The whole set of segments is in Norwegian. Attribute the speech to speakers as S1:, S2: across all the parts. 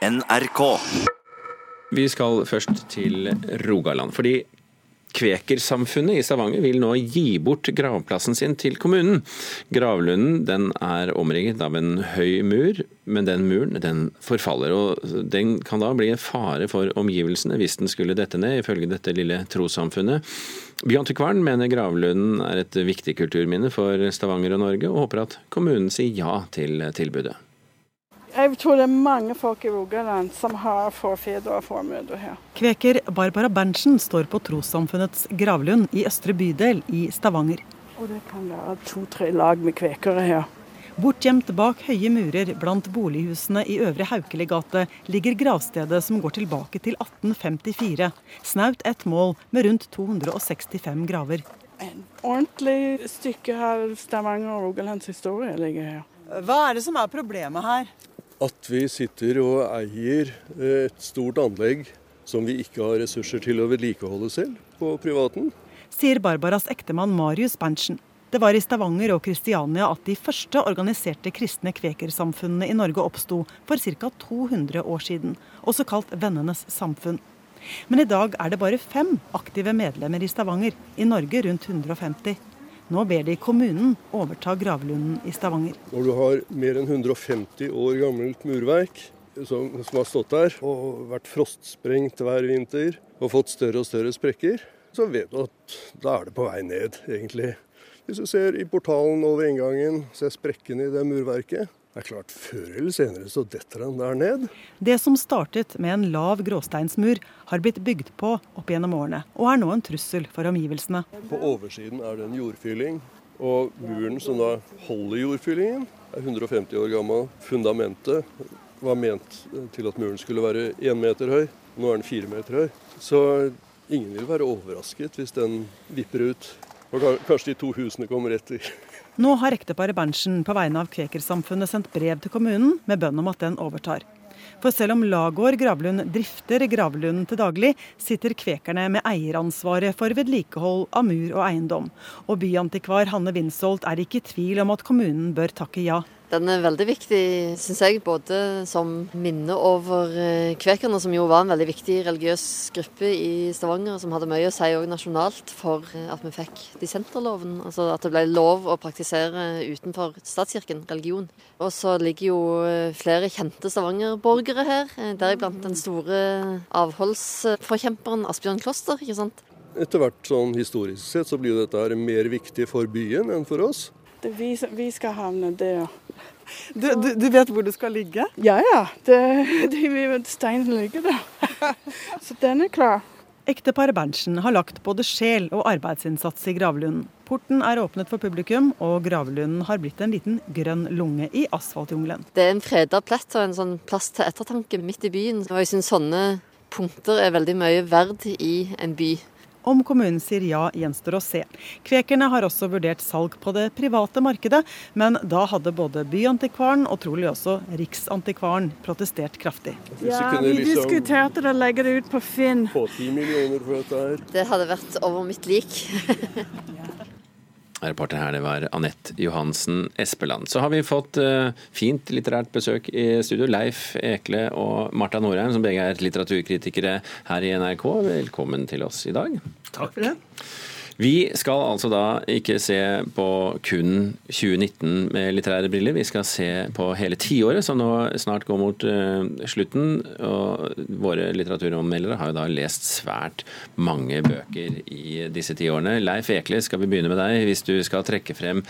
S1: NRK.
S2: Vi skal først til Rogaland. fordi Kvekersamfunnet i Stavanger vil nå gi bort gravplassen sin til kommunen. Gravlunden den er omringet av en høy mur, men den muren den forfaller. og Den kan da bli en fare for omgivelsene hvis den skulle dette ned, ifølge dette lille trossamfunnet. Byantikvaren mener gravlunden er et viktig kulturminne for Stavanger og Norge, og håper at kommunen sier ja til tilbudet.
S3: Jeg tror det er mange folk i Rogaland som har forfedre og formødre her.
S4: Kveker Barbara Berntsen står på trossamfunnets gravlund i Østre bydel i Stavanger.
S3: Og det kan være to-tre lag med kvekere her.
S4: Bortgjemt bak høye murer blant bolighusene i Øvre Haukelegate ligger gravstedet som går tilbake til 1854. Snaut ett mål med rundt 265 graver.
S3: En ordentlig stykke av Stavanger og Rogalands historie ligger her.
S4: Hva er det som er problemet her?
S5: At vi sitter og eier et stort anlegg som vi ikke har ressurser til å vedlikeholde selv på privaten.
S4: Sier Barbaras ektemann Marius Berntsen. Det var i Stavanger og Kristiania at de første organiserte kristne kvekersamfunnene i Norge oppsto for ca. 200 år siden, også kalt Vennenes samfunn. Men i dag er det bare fem aktive medlemmer i Stavanger, i Norge rundt 150. Nå ber de kommunen overta gravlunden i Stavanger.
S5: Når du har mer enn 150 år gammelt murverk som, som har stått der og vært frostsprengt hver vinter og fått større og større sprekker, så vet du at da er det på vei ned, egentlig. Hvis du ser i portalen over inngangen, ser sprekkene i det murverket. Det er klart, Før eller senere så detter den der ned.
S4: Det som startet med en lav gråsteinsmur, har blitt bygd på opp gjennom årene, og er nå en trussel for omgivelsene.
S5: På oversiden er det en jordfylling, og muren som da holder jordfyllingen, er 150 år gammel. Fundamentet var ment til at muren skulle være én meter høy. Nå er den fire meter høy. Så ingen vil være overrasket hvis den vipper ut. Og kanskje de to husene kommer etter.
S4: Nå har ekteparet Berntsen på vegne av Kvekersamfunnet sendt brev til kommunen med bønn om at den overtar. For selv om Lagård gravlund drifter gravlunden til daglig, sitter kvekerne med eieransvaret for vedlikehold av mur og eiendom. Og byantikvar Hanne Winsholt er ikke i tvil om at kommunen bør takke ja.
S6: Den er veldig viktig, syns jeg, både som minne over eh, kvekerne, som jo var en veldig viktig religiøs gruppe i Stavanger, som hadde mye å si òg nasjonalt for eh, at vi fikk dissenterloven. Altså at det ble lov å praktisere utenfor statskirken, religion. Og så ligger jo eh, flere kjente Stavanger-borgere her, deriblant den store avholdsforkjemperen Asbjørn Kloster, ikke sant.
S5: Etter hvert sånn historisk sett så blir dette mer viktig for byen enn for oss.
S3: Det vi, vi skal havne der.
S4: Du, du, du, vet hvor du skal ligge?
S3: Ja ja, det, det, steinen ligger der. Så den er klar.
S4: Ekteparet Berntsen har lagt både sjel og arbeidsinnsats i gravlunden. Porten er åpnet for publikum, og gravlunden har blitt en liten grønn lunge i asfaltjungelen.
S6: Det er en freda plett og en sånn plass til ettertanke midt i byen. Og jeg syns sånne punkter er veldig mye verd i en by.
S4: Om kommunen sier ja, gjenstår å se. Kvekerne har også vurdert salg på det private markedet, men da hadde både Byantikvaren og trolig også Riksantikvaren protestert kraftig.
S3: Ja, vi liksom diskuterte det å legge det ut på Finn.
S5: Få ti millioner for dette her.
S6: Det hadde vært over mitt lik.
S2: Reporter her, det var Anette Johansen Espeland. Så har vi fått uh, fint litterært besøk i studio. Leif Ekle og Marta Norheim, som begge er litteraturkritikere her i NRK. Velkommen til oss i dag.
S7: Takk for det.
S2: Vi skal altså da ikke se på kun 2019 med litterære briller, vi skal se på hele tiåret som nå snart går mot uh, slutten. Og våre litteraturanmeldere har jo da lest svært mange bøker i disse ti årene. Leif Ekle, skal vi begynne med deg, hvis du skal trekke frem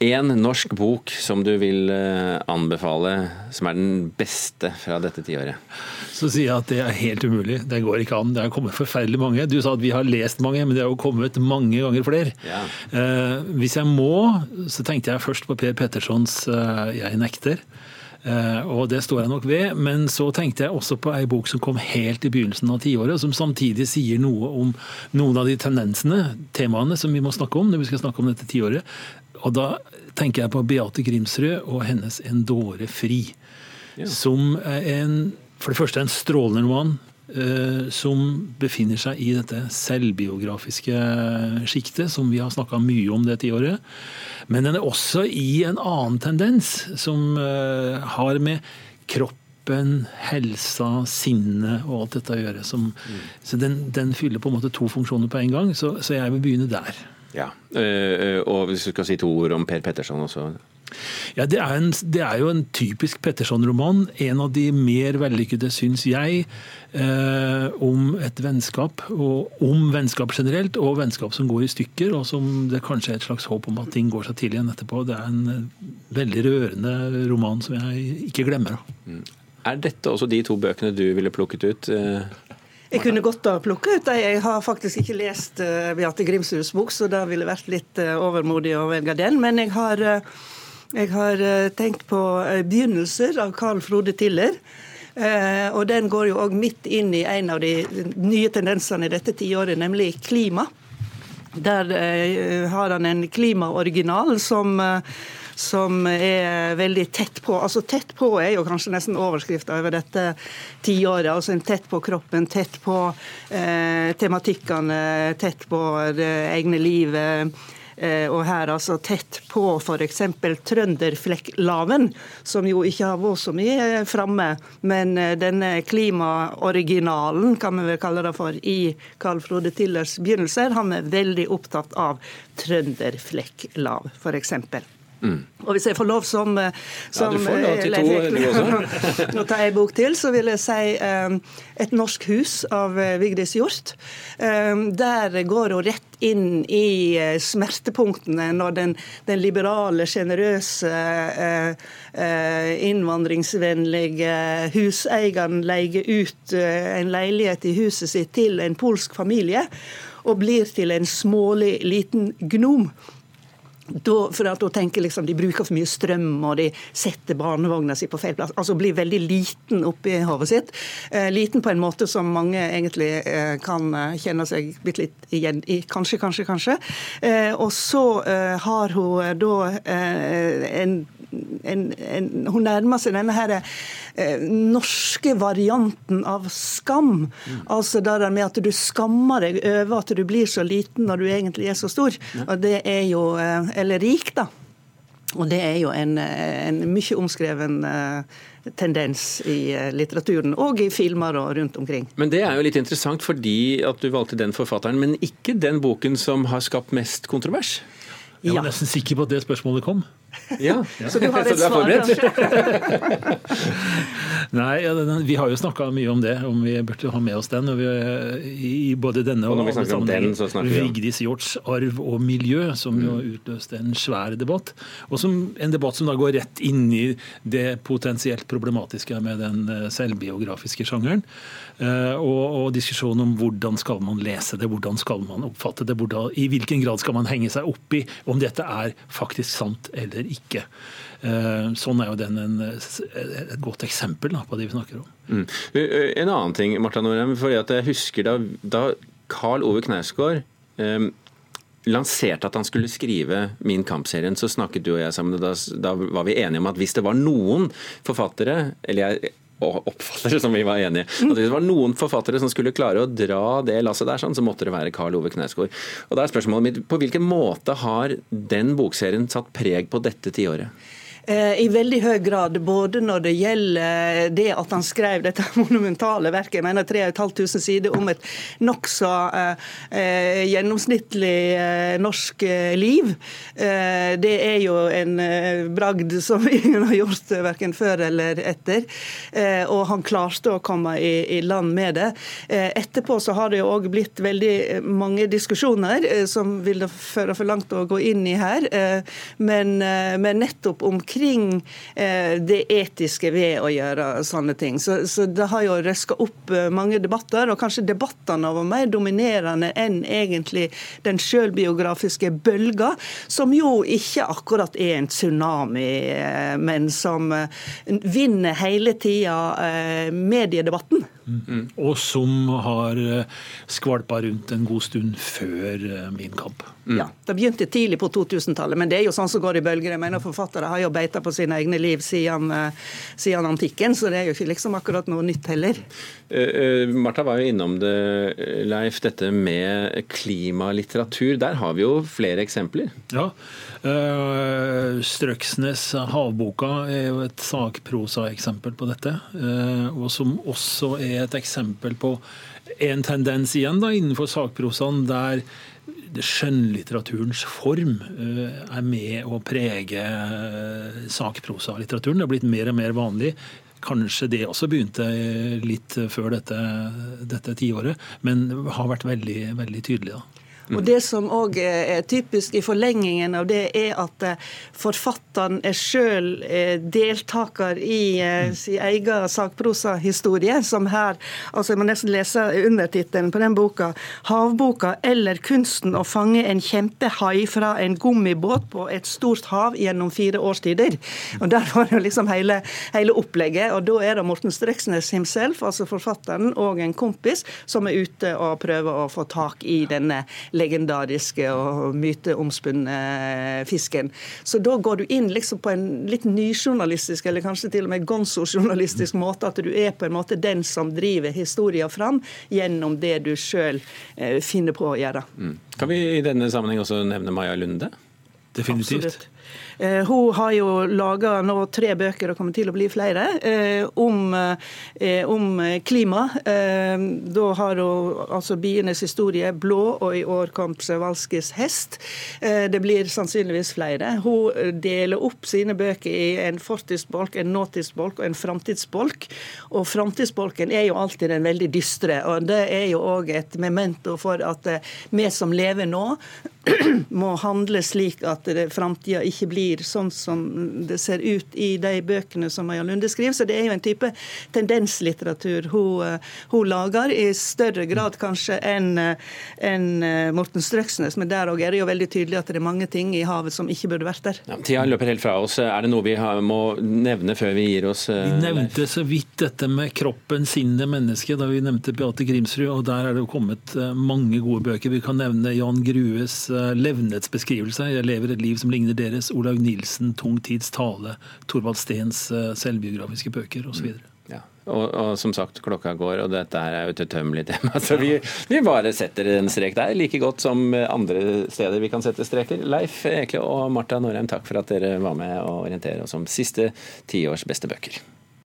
S2: én norsk bok som du vil uh, anbefale, som er den beste fra dette tiåret?
S7: Så sier jeg at det er helt umulig. Det går ikke an. Det har kommet forferdelig mange. Du sa at vi har lest mange, men det har jo kommet mange ganger flere. Ja. Eh, hvis jeg må, så tenkte jeg først på Per Pettersons eh, 'Jeg nekter'. Uh, og det står jeg nok ved, men så tenkte jeg også på ei bok som kom helt i begynnelsen av tiåret, som samtidig sier noe om noen av de tendensene, temaene, som vi må snakke om når vi skal snakke om dette tiåret. Og da tenker jeg på Beate Grimsrud og hennes 'En dåre fri'. Ja. Som er en, for det første en strålende roman. Uh, som befinner seg i dette selvbiografiske sjiktet som vi har snakka mye om det tiåret. Men den er også i en annen tendens, som uh, har med kroppen, helsa, sinnet og alt dette å gjøre. Som, mm. Så den, den, fyller på en måte to funksjoner på en gang, så, så jeg vil begynne der.
S2: Ja, Og hvis du skal si to ord om Per Petterson også?
S7: Ja, det er, en, det er, jo en typisk Petterson-roman. En av de mer vellykkede, syns jeg, eh, om et vennskap. Og om vennskap generelt, og vennskap som går i stykker, og som det kanskje er et slags håp om at ting går seg til igjen etterpå. Det er en eh, veldig rørende roman som jeg ikke glemmer.
S2: Mm. Er dette også de to bøkene du ville plukket ut? Eh?
S1: Jeg kunne godt ha plukka ut dem. Jeg har faktisk ikke lest uh, Beate Grimshus' bok, så det ville vært litt uh, overmodig å velge den. Men jeg har uh, jeg har eh, tenkt på eh, 'Begynnelser' av Carl Frode Tiller. Eh, og den går jo òg midt inn i en av de nye tendensene i dette tiåret, nemlig klima. Der har han en klimaoriginal som som er veldig tett på. Altså Tett på er jo kanskje nesten overskrifta over dette tiåret. Altså en tett på kroppen, tett på eh, tematikkene, tett på det egne livet og her altså tett på f.eks. trønderflekklaven, som jo ikke har vært så mye framme. Men eh, denne klimaoriginalen, kan vi vel kalle det for, i Carl Frode Tillers begynnelser, han er veldig opptatt av trønderflekklav, f.eks. Mm. Og hvis jeg får lov som, som
S2: Ja, lov til to, du.
S1: Nå tar jeg bok til, så vil jeg si um, 'Et norsk hus' av uh, Vigdis Hjorth. Um, der går hun rett inn i uh, smertepunktene når den, den liberale, sjenerøse, uh, innvandringsvennlige huseieren leier ut en leilighet i huset sitt til en polsk familie, og blir til en smålig liten gnom. Da, for at da tenker liksom De bruker for mye strøm, og de setter barnevogna si på feil plass. Altså blir veldig liten oppi hodet sitt. Eh, liten på en måte som mange egentlig eh, kan eh, kjenne seg bitte litt igjen i. Kanskje, kanskje, kanskje. Eh, og så eh, har hun eh, da en en, en, hun nærmer seg denne her, eh, norske varianten av skam. Mm. Altså det der med at du skammer deg over at du blir så liten når du egentlig er så stor. Mm. Og det er jo, eh, Eller rik, da. Og det er jo en, en mye omskreven eh, tendens i eh, litteraturen og i filmer og rundt omkring.
S2: Men det er jo litt interessant fordi at du valgte den forfatteren, men ikke den boken som har skapt mest kontrovers?
S7: Jeg var nesten sikker på at det spørsmålet kom.
S2: Ja,
S1: Så du har et svar, kanskje?
S7: Nei, vi har jo snakka mye om det, om vi burde ha med oss den. Vi, I både denne og,
S2: og den,
S7: Vigdis Hjorts arv og miljø, som jo mm. utløste en svær debatt. Og som, en debatt som da går rett inn i det potensielt problematiske med den eh, selvbiografiske sjangeren. Uh, og, og diskusjonen om hvordan skal man lese det, hvordan skal man oppfatte det, hvordan, i hvilken grad skal man henge seg opp i om dette er faktisk sant eller ikke. Eh, sånn er jo den en, et godt eksempel da, på det vi snakker om. Mm.
S2: En annen ting, Marta Norheim. jeg husker da, da Karl Ove Knausgård eh, lanserte at han skulle skrive Min kamp-serien, så snakket du og jeg sammen. Da, da var vi enige om at hvis det var noen forfattere, eller jeg og oppfattere som vi var enige. At hvis det var noen forfattere som skulle klare å dra det lasset der, sånn, så måtte det være Karl Ove Knausgård. Og da er spørsmålet mitt, På hvilken måte har den bokserien satt preg på dette tiåret?
S1: Eh, I veldig høy grad, både når det gjelder det at han skrev dette monumentale verket, jeg mener 3500 sider om et nokså eh, eh, gjennomsnittlig eh, norsk liv. Det er jo en bragd som ingen har gjort verken før eller etter. og han klarte å komme i, i land med det. etterpå så har det jo òg blitt veldig mange diskusjoner som vil føre for langt å gå inn i her, men, men nettopp om omkring eh, det etiske ved å gjøre sånne ting. Så, så det har jo røska opp eh, mange debatter, og kanskje debattene var mer dominerende enn egentlig den sjølbiografiske bølga, som jo ikke akkurat er en tsunami, eh, men som vinner hele tida mediedebatten.
S7: Mm. Og som har skvalpa rundt en god stund før min kamp.
S1: Mm. Ja, Det begynte tidlig på 2000-tallet, men det er jo sånn som går i bølger. Jeg mener Forfattere har jo beita på sine egne liv siden, siden, antikken, så det er jo ikke liksom akkurat noe nytt heller.
S2: Uh, uh, Martha var jo innom det, Leif, dette med klimalitteratur. Der har vi jo flere eksempler.
S7: Ja. Uh, Strøksnes havboka er jo et sakprosaeksempel på dette. og som også er et eksempel på en tendens igjen da, innenfor sakprosaen der skjønnlitteraturens form er med å prege sakprosalitteraturen. Det har blitt mer og mer vanlig Kanskje det også begynte litt før dette, dette tiåret, men har vært veldig, veldig tydelig. da.
S1: Og Det som òg er typisk i forlengingen av det, er at eh, forfatteren er sjøl eh, deltaker i eh, sin egen sakprosahistorie, som her altså Jeg må nesten lese undertittelen på den boka. 'Havboka eller kunsten å fange en kjempehai fra en gummibåt på et stort hav gjennom fire årstider'. Og Der var jo liksom hele, hele opplegget. Og da er det Morten Streksnes himself, altså forfatteren, og en kompis som er ute og prøver å få tak i denne legendariske og myteomspunne fisken. Så da går du inn liksom på en litt nyjournalistisk, eller kanskje til og med gonzo-journalistisk måte, at du er på en måte den som driver historien fram gjennom det du sjøl eh, finner på å gjøre. Mm.
S2: Kan vi i denne sammenheng også nevne Maja Lunde?
S7: Definitivt. Absolutt.
S1: Eh, hun har jo laga nå tre bøker, og kommer til å bli flere, eh, om, eh, om klima. Da har hun altså 'Bienes historie', 'Blå', og i år kom 'Przewalskis hest'. Det blir sannsynligvis flere. Hun deler opp sine bøker i en fortidsbolk, en nåtidsbolk og en framtidsbolk. Og framtidsbolken er jo alltid den veldig dystre, og det er jo òg et memento for at vi som lever nå, må handle slik at framtida ikke blir sånn som det ser ut i de bøkene som Maja Lunde skriver. Så det er jo en type tendenslitteratur hun, eh, hun lager, i større grad kanskje enn en eh, Morten Strøksnes. Men der òg er det jo veldig tydelig at det er mange ting i havet som ikke burde vært der.
S2: Ja, tida løper helt fra oss. Er det noe vi har, må nevne før vi gir oss?
S7: Uh, vi nevnte så vidt dette med kroppen, sinnet, mennesket da vi nevnte Beate Grimsrud. Og der er det jo kommet mange gode bøker. Vi kan nevne Jan Grues Eh, levnetsbeskrivelse. Jeg lever et liv som ligner deres. Olaug Nilsen, Tung tids tale. Thorvald Steens eh, selvbiografiske bøker osv.
S2: Ja. Og, og, som sagt, klokka går, og dette her er utømmelig tema. Så vi, vi, bare setter en strek der, like godt som andre steder vi kan sette streker. Leif Ekle og Marta Norheim, takk for at dere var med og orientere oss om siste tiårs beste bøker.